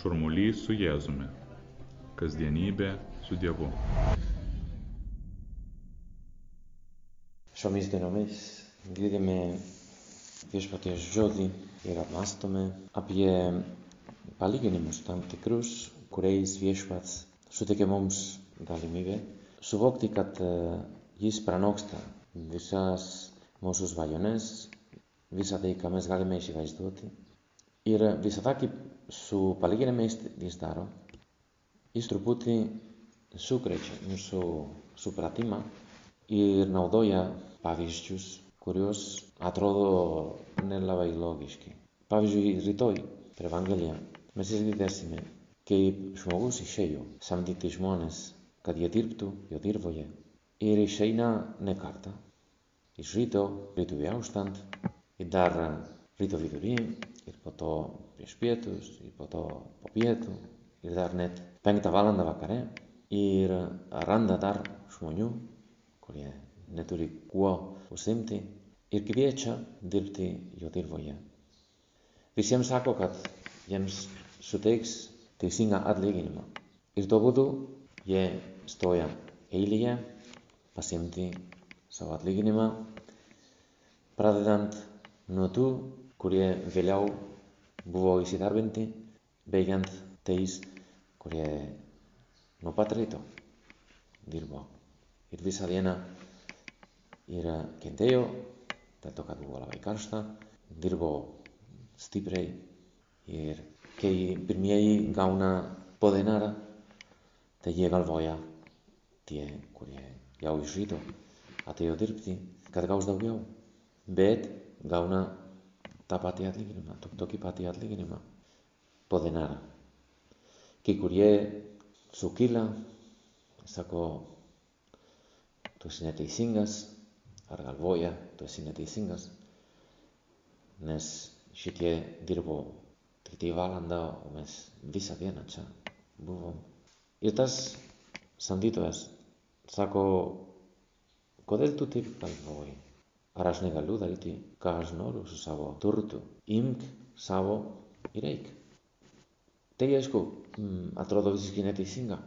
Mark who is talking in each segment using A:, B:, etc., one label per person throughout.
A: Šurmulys su Jėzumi. Kasdienybė su Dievu.
B: Šiomis dienomis girdime viešpaties žodį ir apmastome apie palyginimus tam tikrus, kuriais viešpats suteikia mums galimybę suvokti, kad e, jis pranoksta visas mūsų svajones, visą tai, ką mes galime įsivaizduoti. Ir visada, kaip su palyginimais daro, jis truputį sukrečia mūsų supratimą ir naudoja pavyzdžius, kuriuos atrodo nelabai logiški. Pavyzdžiui, rytoj per Evangeliją mes išgirdėsime, kaip žmogus išėjo samdyti žmonės, kad jie dirbtų jo dirboje. Ir išeina ne kartą. Iš ryto, ryto auštant, ir dar ryto vidury, ir po to prieš pietus, ir po to po pietų, ir dar net penktą valandą vakare. Ir randa dar žmonių, kurie neturi kuo užsimti ir kviečia dirbti jo dirboje. Visiems sako, kad jiems suteiks teisingą atlyginimą. Ir tuo būdu jie stoja eilėje pasimti savo atlyginimą, pradedant nuo tų, kurie vėliau buvo įsidarbinti, baigiant tais, kurie nuo pat ryto dirbo. Ir visą dieną ir kentėjo, dėl to, kad buvo labai karšta, dirbo stipriai ir kai pirmieji gauna po denarą, tai jie galvoja, tie, kurie jau iš ryto atėjo dirbti, kad gaus daugiau. Bet gauna tą patį atlyginimą, tokį patį atlyginimą po denarą. Kai kurie sukyla, sako, tu esi neteisingas, ar galvoja, tu esi neteisingas, nes šitie dirbo tik tai valandą, o mes visą dieną čia buvom. Ir tas samdytojas sako, kodėl tu taip galvoji? Άρα στην Γαλλούδα λέτε «Καζνόρου σου σαβό τούρτου, ήμκ σαβό ηρέικ». Τέλεια σκου, ατρόδο βίσης και νέτη σύγκα.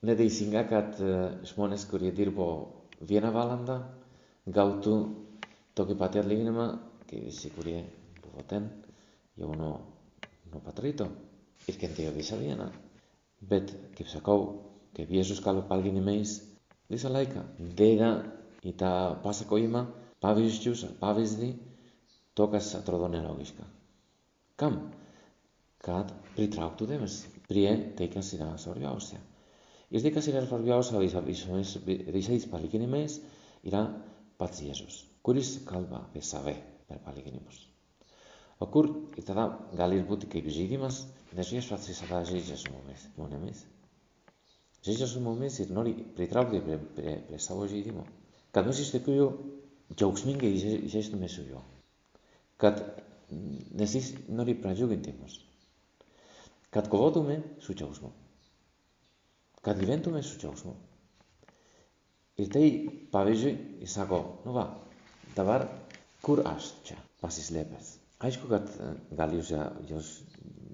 B: Νέτη σύγκα κατ σμόνες κουριετήρ που βιένα βάλαντα, γκαουτού το και πατέρ λίγνεμα και σε κουριέ που βοτέν, για ονο νο πατρίτο, ήρκεν τέο βίσα βιένα. Μπέτ και ψακόου και βιέσους καλοπάλγινε μέις, δίσα Ήτα πάσα κοίμα, πάβεις τους, πάβεις δι, τόκας τροδόνια λόγισκα. Καμ, κατ πρι τράουκ του δέμες, πριέ τέκαν σειρά σωριά όσια. Ήρθε η κασίρα αλφαρβιά όσα δίσα της παλικίνη μες, ήρα πατσί Ιεσούς. Κούρις κάλβα δε σαβέ, περ παλικίνη μας. Ο κούρ ήταν τα γαλίρ πούτη και η πιζίδη μας, δε σβίες πατσί σαβά ζήτσες μου μες, μόνε μες. Ζήτσες μου μες, ήρνόρι πρι τράουκ δε πρι σαβό ζήτη μου. Kad mes iš tikrųjų džiaugsmingai išeistume su juo. Kad, nes jis nori pradžiuginti mus. Kad kovotume su džiaugsmu. Kad gyventume su džiaugsmu. Ir tai, pavyzdžiui, jis sako, nu va, dabar kur aš čia pasislėpęs? Aišku, kad gal jūs, jūs,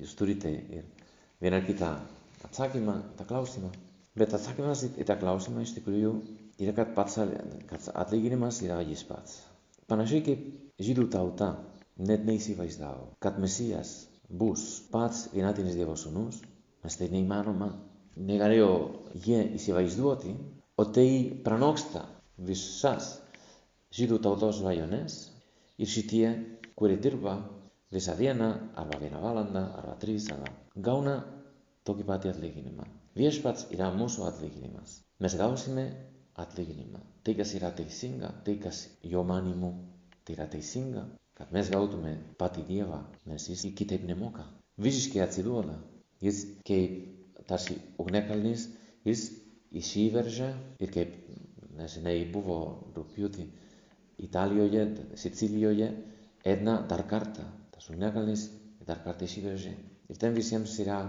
B: jūs turite ir vieną ar kitą atsakymą, tą klausimą, bet atsakymas į tą klausimą iš tikrųjų yra, kad pats kad atlyginimas yra jis pats. Panašiai kaip žydų tauta net neįsivaizdavo, kad Mesijas bus pats vienatinis Dievo sūnus, nes tai neįmanoma, negalėjo jie įsivaizduoti, o tai pranoksta visas žydų tautos svajones ir šitie, kurie dirba visą dieną, arba vieną valandą, arba trys, arba gauna tokį patį atlyginimą. Viešpats yra mūsų atlyginimas. Mes gausime atlyginimą. Tai, kas yra teisinga, tai, kas jo manimu tai yra teisinga, kad mes gautume patį Dievą, nes jis kitaip nemoka. Visiškai atsiduoda. Jis kaip tarsi ugnekalnis, jis įsiveržia ir kaip neseniai buvo rūpjūtį Italijoje, Sicilijoje, Edna dar kartą, tas ugnekalnis dar kartą įsiveržė. Ir ten visiems yra,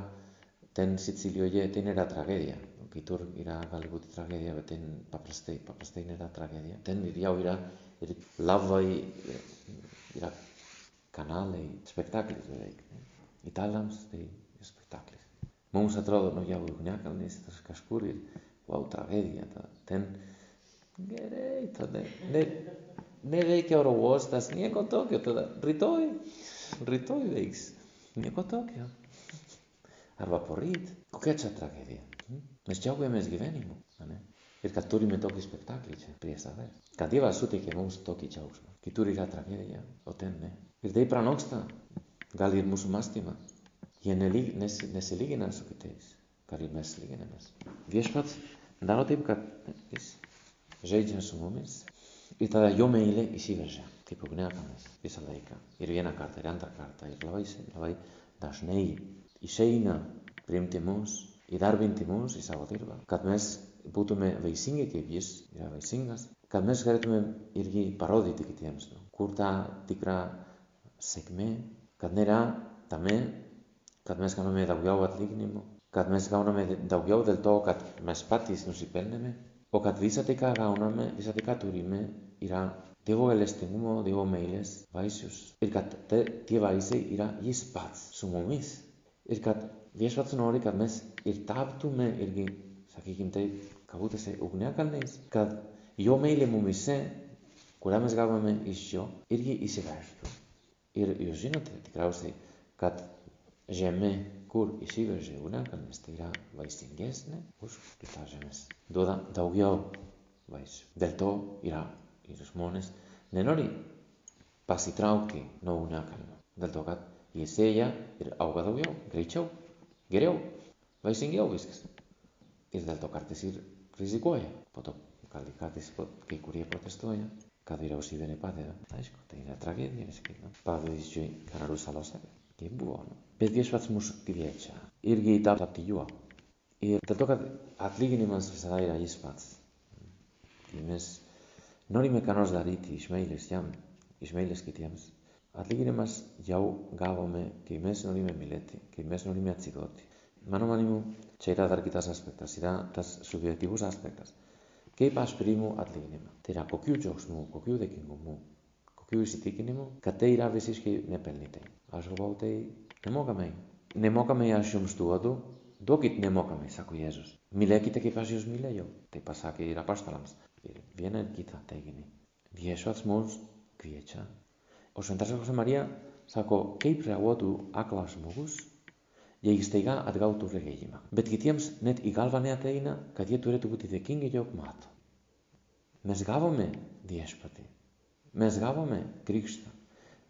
B: ten Sicilijoje, ten yra tragedija kitur yra gali būti tragedija, bet ten paprastai, paprastai nėra tragedija. Ten jau yra ir lavai, yra kanalai, spektaklis beveik. italams tai spektaklis. Mums atrodo, nu jau ugniakalnis, tas kažkur ir, wow, tragedija. Ta, ten gerai, tada ne, neveikia oro uostas, nieko tokio, tada rytoj, rytoj veiks, nieko tokio. Arba poryt, kokia čia tragedija? Mes džiaugiamės gyvenimu. Ne? Ir kad turime tokį spektaklį čia prie savęs. Kad Dievas suteikė mums tokį džiaugsmą. Kitur yra tragedija, o ten ne. Ir tai pranoksta gal ir mūsų mąstymą. Jie nelyg, nes, nesilygina su kitais, ką ir mes lyginamės. Viešpats daro taip, kad jis žaidžia su mumis ir tada jo meilė įsiveržia, kaip ugniakalnis visą laiką. Ir vieną kartą, ir antrą kartą, ir labai, labai dažnai išeina priimti mus, Η Δάρβιν τιμούν στη Σαββατήρβα. Καθμέ πούτουμε βεϊσίνγκε και βιέ, για βεϊσίνγκα. Καθμέ χαρέτουμε ηργή παρόδι τη κοιτιάμιστο. Λοιπόν. Κούρτα, τίκρα, σεκμέ. Καθμέρα, ταμέ, με. Καθμέ κάναμε τα γουιάου ατλίγνη μου. Λοιπόν. Καθμέ κάναμε τα γουιάου δελτό, με. Ο καθβίσατε καγάουνα με, βίσατε κατουρίμε, ηρά. Τι εγώ ελεστιγμό, τι εγώ μέλες, βαϊσιου. Ηρκατέ, τι βαϊσέ, ηρά, σου μομή. Ηρκατέ, viešpats nori, kad mes ir taptume irgi sakykim taip, kabutėse ugniakalniais, kad jo meilė mumise, kurią mes gavome iš jo, irgi įsiveržtų. Ir jūs žinote tikriausiai, kad žemė, kur įsiveržė ugniakalnis, tai yra vaisingesnė už kitas žemės. Duoda daugiau vaisių. Dėl to yra ir žmonės nenori pasitraukti nuo ugniakalnio. Dėl to, kad jie sėja ir auga daugiau, greičiau, geriau, vaisingiau viskas ir dėl to kartais ir rizikuoja. Po to kartais kai kurie protestuoja, kad vyriausybė nepadeda. Aišku, tai yra tragedija, nesakyti. No? Pavyzdžiui, Kanarų salose. Tai buvo. No? Bet viešpats mus kviečia irgi tapti juo. Ir dėl to, kad atlyginimas visada yra jis pats. Tai mes norime ką nors daryti iš meilės jam, iš meilės kitiems. Αλήγινε μας γιαού γάβομαι και η μέση νόλη με μιλέτη και η μέση νόλη με ατσιδότη. Μάνο μάνι μου, και ήρα δαρκητάς άσπεκτας, ήρα τας σουβιωτικούς άσπεκτας. Και είπα ασπρί μου αλήγινε μας. Τερα κοκκιού τσόξ μου, κοκκιού δεκίνγκο μου, κοκκιού εισιτήκινε μου, κατέ ήρα βεσίς και με πελνείτε. Ας εγώ πάω τέι, νεμόκαμε. Νεμόκαμε η ασιόμ στούα του, δόκιτ νεμόκαμε, σακου Ιέζος. Μιλέκητε και πασίος μιλέγιο, τέι πασάκι ήρα πάσταλαμς. Βιένα εκεί θα τέγινε. Διέσου αθμός, κριέτσα, O šventasis Jose Marija sako, kaip reaguotų aklas žmogus, jei staiga atgautų regėjimą. Bet kitiems net į galvą neateina, kad jie turėtų būti dėkingi, jog mato. Mes gavome viešpatį, mes gavome krikštą,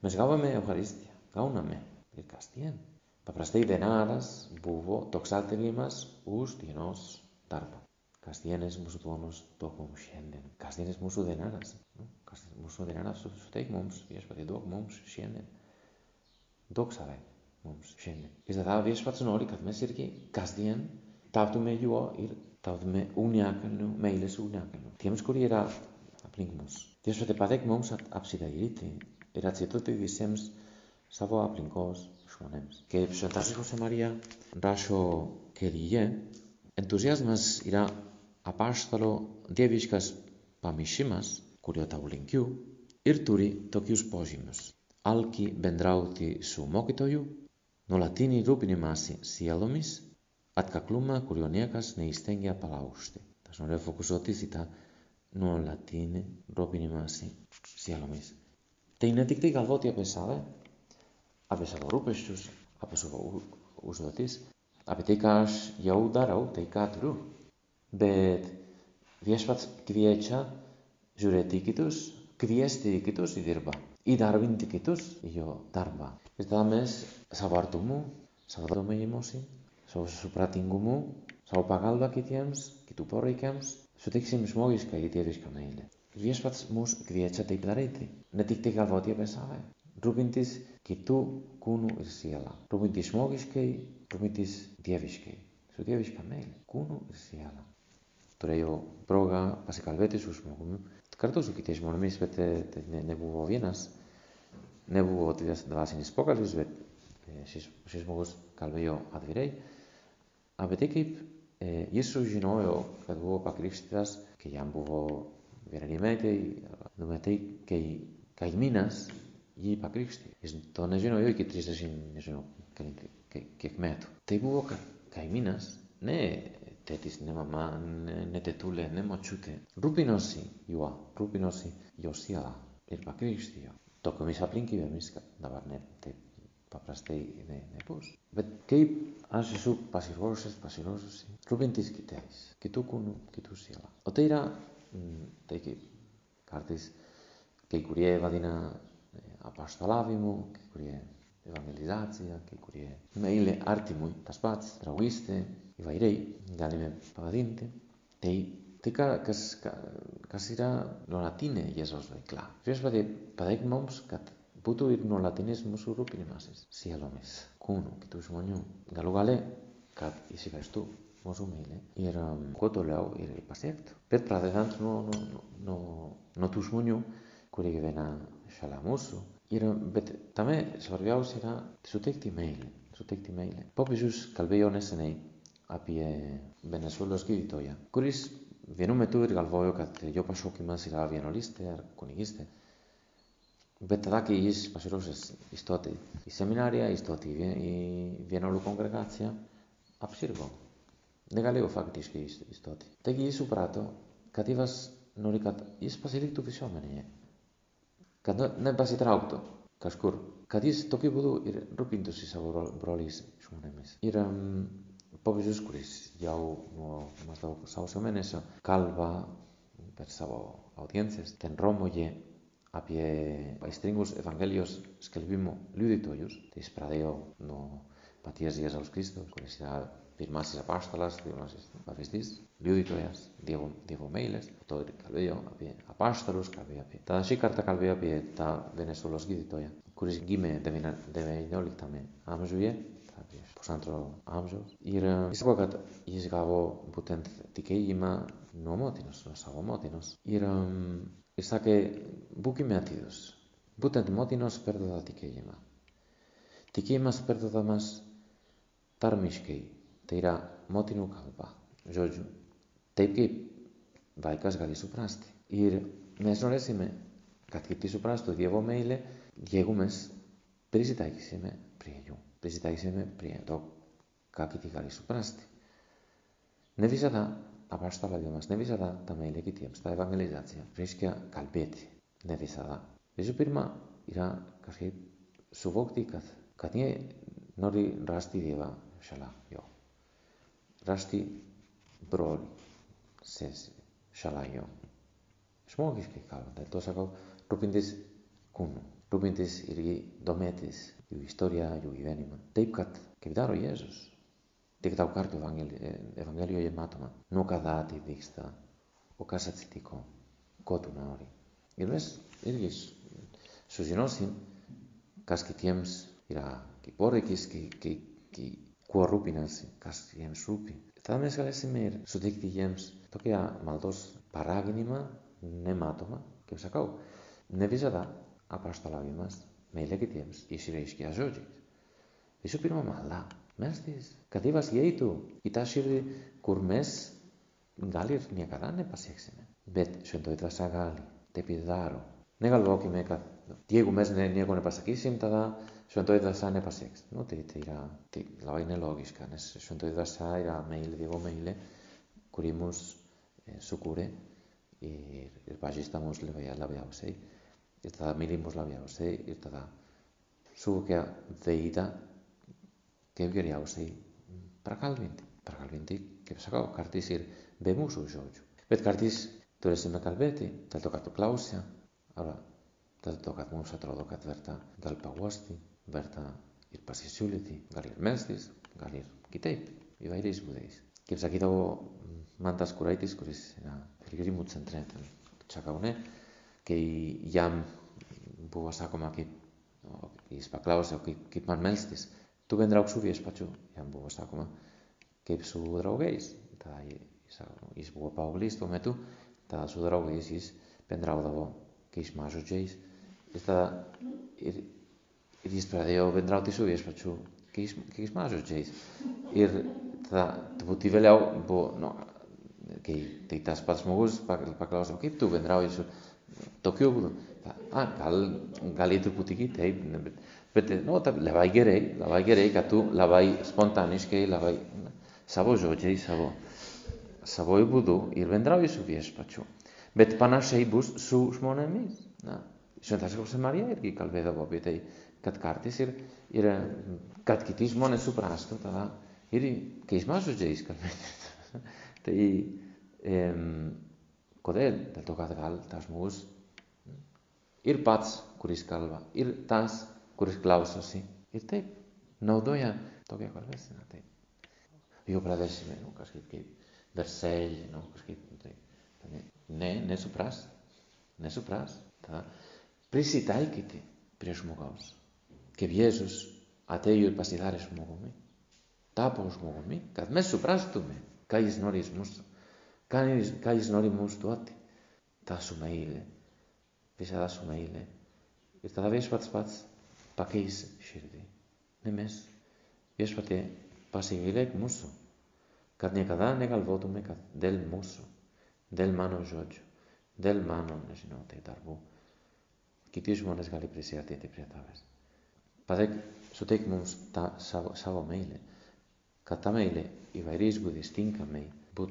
B: mes gavome Eucharistiją, gauname ir kasdien. Paprastai denaras buvo toks atlyginimas už dienos darbą. Καστιένες μου σου τόνος το έχω μου σιέντεν. Καστιένες μου σου δεν άρας. Ε. Καστιένες μου σου δεν άρας σου σου τέχει μόμους. Βιέσπατε το έχω μόμους σιέντεν. Το ξαρέ μόμους σιέντεν. Και στα δάβα βιέσπατε όλοι καθμέ σύρκη. Καστιέν ταύτου με γιουό ήρ ταύτου με ουνιάκανου με ήλες ουνιάκανου. Τι έμεις κουριερά απλήγκ μόμους. Βιέσπατε παδέκ μόμους αψιδαγυρίτη. Ερατσι τότε βισέμς σαβό απλήγκος σχονέμς. Και ψωτάσεις χωσέ Μαρία ράσο και διγέ. Entusiasmas irá Απάσταλο διεύρυσκας παμισίμας κουριοταουλινκίου ήρτουρι το κιους πόζιμους άλκι βενδράωτι σου μόκιτοιου ρουπίνι ρόπηνυμασι σιαλόμις ατκακλουμα κουριονιάκας νειστένγια παλαύστε. Τα σολεύφοκους οτίθητα νολατίνη ρόπηνυμασι σιαλόμις. Τεινατικτει γαλβότι απεσάβε απεσαδορούπες τους απεσοβούσον Bet viešpats kviečia žiūrėti į kitus, kviesti į kitus į dirbą, įdarbinti kitus į jo darbą. Ir tada mes savo artumu, savo domėjimusi, savo supratingumu, savo pagalbą kitiems, kitų poreikiams, suteiksim žmogišką ir dievišką meilę. Viešpats mus kviečia taip daryti, ne tik tai galvoti apie save, rūpintis kitų kūnų ir sielą, rūpintis žmogiškai, rūpintis dieviškai, su dieviška meilė, kūnų ir sielą. τώρα η πρόγα, βασικά λέτε σου, μου έχουμε, κρατώ σου κοιτάς μόνο, εμείς πέτε, δεν ναι, έχω ναι, βίνας, δεν έχω ότι θα τα βάσει νησί πόκα, λες, ε, εσείς μου έχεις καλβεί ο αδειρέι, απαιτή και είπε, Ιησούς γινώ, θα του πακρίξει τας, και για να μπούω βιερανιμέτη, νομιατή και καημίνας, γι πακρίξει, εις το να γινώ, και τρεις δεν γινώ, και εκμέτω. Τι tėtis, ne mama, ne, ne tetulė, ne močiutė. Rūpinosi juo, rūpinosi jo sielą ir pakrikštijo. Tokiomis aplinkybėmis, kad dabar ne taip paprastai ne, nebus. Bet kaip aš esu pasiruošęs, pasiruošusi rūpintis kitais, kitų kūnų, kitų sielą. O tai yra, tai kaip kartais kai kurie vadina apaštalavimu, kai kurie evangelizacija, kai kurie meilė artimui, tas pats, draugystė, įvairiai galime pavadinti. Tai, tai ka, kas, ka, kas yra nuolatinė Jėzaus veikla. Viešpatie padėk mums, kad būtų ir nuolatinis mūsų rūpinimasis sielomis, kūnu, kitų žmonių. Galų gale, kad įsivežtų mūsų meilė ir um, kuo toliau ir pasiektų. Bet pradedant nuo, nuo, nuo, nuo tų žmonių, kurie gyvena šalia mūsų, Ir, bet també svarbiausia yra suteikti meilę. Suteikti meilę. Popiežius kalbėjo nesenai apie Venezuelos gydytoją, kuris vienu metu ir galvojo, kad jo pašaukimas yra vienuolystė ar kunigystė. Bet tada, kai jis pasiruošęs įstoti į seminariją, įstoti į vienuolių kongregaciją, apsirgo. Negalėjo faktiškai įstoti. Taigi jis suprato, kad Dievas nori, kad jis pasiliktų visuomenėje kad nepasitrauktų kažkur, kad jis tokiu būdu ir rūpintųsi savo broliais žmonėmis. Ir um, popiežius, kuris jau nuo maždaug sausio mėnesio kalba per savo audiencijas ten Romoje apie aistringus Evangelijos skelbimo liudytojus, tai jis pradėjo nuo paties Jėzaus Kristus, kuris yra pirmasis apaštalas, pirmasis pavyzdys, liudytojas, Dievo, Dievo meilės, to ir kalbėjo apie apaštalus, kalbėjo apie... Tada šį kartą kalbėjo apie tą Venezuelos gydytoją, kuris gimė XIX amžiuje, Ανatolias. Portanto, ambos ir isso boca e chegava potente de que ima no motinos, no sabo Είσαι και está que buki metidos. Butent motinos perdo da que ima. Τι μας πέρδοδα μας τάρμισκει, καλπά, σου πράστη. Ζητάγησε με πριν το κάποιοι τη καλή σου πράστη. Nevisa da, απάσταλα idiomas, nevisa da τα μελέκη τίμς, τα ευαγγελιζάτσια, ρίσκια καλπέτη. Nevisa da. Βίζω πήρμα, ήρα κασχή σου βόκτη καθ. Κατνίε νόρι ράστη διεβα, σαλά, γιο. Ράστη μπρόρι, σέσι, σαλά, γιο. Σμόγεις και κάλλονται, τόσα καύ, ρουπίν κούνου, ρουπίν ήργη δομέτης, η ιστορία, η ζωή ενός, τι είπε κατ' κεντάρω Ιησούς; Τι καταγκάρτησε ο Ευαγγέλιος η ολεμάτωμα; Νω καθάτι δείχθα ο κάσατιτικό κότουναρι. Ηρμές, ήργες, σουζινόσιν, κάσκητιέμς, ήρα, κυπόρεκις, κυκυαρρύπηνας, κάσκητιέμς ρύπη. Θα δεις καλές εμείς, σου δείχτει γέμς, το ναι, και αμαλτός ναι, παράγνυ meilė kitiems išreiškia žodžiais. Visų pirma, malda, melstis, kad Dievas įeitų į tą širdį, kur mes gal ir niekada nepasieksime. Bet šventoji dvasia gali, taip ir daro. Negalvokime, kad jeigu mes nieko nepasakysim, tada šventoji dvasia nepasieks. Nu, tai, tai yra tai labai nelogiška, nes šventoji dvasia yra meilė, Dievo meilė, kuri mus eh, sukūrė ir, ir pažįsta mus labiausiai. Ir tada mylim mus labiausiai ir tada suvokia veidą kaip geriausiai prakalbinti. Prakalbinti, kaip sakau, kartais ir be mūsų žodžių. Bet kartais turėsime kalbėti, dėl to, kad tu klausia, arba dėl to, kad mums atrodo, kad verta gal paguosti, verta ir pasisiūlyti, gal ir melstis, gal ir kitaip, įvairiais būdais. Kaip sakydavo Mantas Kuraitis, kuris yra piligrimų centre Čakaune, kai jam buvo sakoma, kaip, o, jis paklausė, kaip, kaip man melstis, tu bendrauk su viešpačiu, jam buvo sakoma, kaip su draugais. Tada jis, jis buvo paauglys tuo metu, tada su draugais jis bendraudavo keismažodžiais. Ir tada ir ir jis pradėjo bendrauti su viešpačiu keliais mažodžiais. Ir tada truputį vėliau buvo, nu, kai tai tas pats žmogus paklausė, kaip tu bendrauji su tokiu būdu. Ta, A, gal, gal ir truputį kitaip, bet, bet nu, ta, labai gerai, labai gerai, kad tu labai spontaniškai, labai savo žodžiais, savo, savo būdu ir bendrauji su viešpačiu. Bet panašiai bus su žmonėmis. Na, Šventas Jose Marija irgi kalbėdavo apie tai, kad kartais ir, ir kad kiti žmonės suprastų, tada ir keismas žodžiais kalbėti. tai um, κοδέν τα το καθγάλ, τα σμούς, ήρ πάτς κουρίς καλβα, ήρ τάς κουρίς κλάουσος, ήρ τέπ, νοδόια το και καλβές, να τέπ. Ιω πραδές σημαίνουν, κασκέτ και δερσέλ, νο, κασκέτ, ναι, ναι σου πράς, ναι σου πράς, τα, πρίσι τα έκητε, πρίσι μου γάους, και βιέζος, ατέγιο επασιδάρες μου γομή, τάπος μου γομή, καθ μέσου πράστομαι, καγισνωρίσμους σου. Κάνεις νόριμους τότε. Τα σου μαίλε. Βίσα τα σου μαίλε. Ήρθα τα βέσπατ πατς. Πακείς σύρδι. Ναι μες. Βέσπατε πασιγιλέκ μούσο. Κατ' νεκαδά νεκαλβότουμε ναι, ναι, κατ' δελ μούσο. Δελ μάνο ζότζο. Δελ μάνο ναι, νεσινότε ταρβού. Κοιτίζουμε μόνες γαλή πρεσία τίτε πρετάβες. Πατέ σου τέκμουν σαβο μαίλε. Κατά μαίλε, η βαρύς γουδιστίνκα μαίλε. Που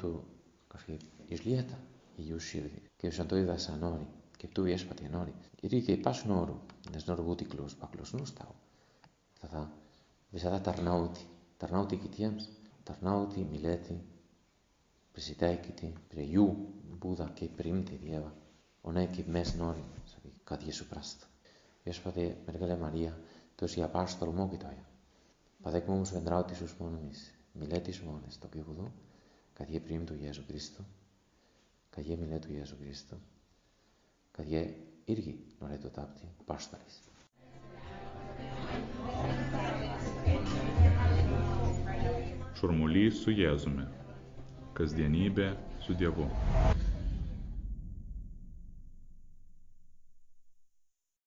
B: Καφέ, η Ιλίατα, η Ιουσίδη, και ο Σαντόι Δασανόρι, και του Ιέσπατη Ενόρι, κύριε και υπάσουν όρου, ένας νορβούτη κλούς, παπλούς νούσταο, θα θα, βυσά τα τρνάουτη, τρνάουτη κοιτίαν, τρνάουτη μιλέτη, πρισιτάει κοιτή, πριού, μπούδα και πριμτη διέβα, ο νέ και μες νόρι, σαν και κάτι Ιεσού πράστα. Ιέσπατη Μεργέλε Μαρία, το εσύ απάστορ μόκητο, Πατέκ μου όμως βεντράω τις ουσμόνες, μιλέ τις μόνες, το κύβουδο, kad jie priimtų Jėzų Kristų, kad jie mylėtų Jėzų Kristų, kad jie irgi norėtų tapti apaštalais.
A: Šurmulys su Jėzumi. Kasdienybė su Dievu.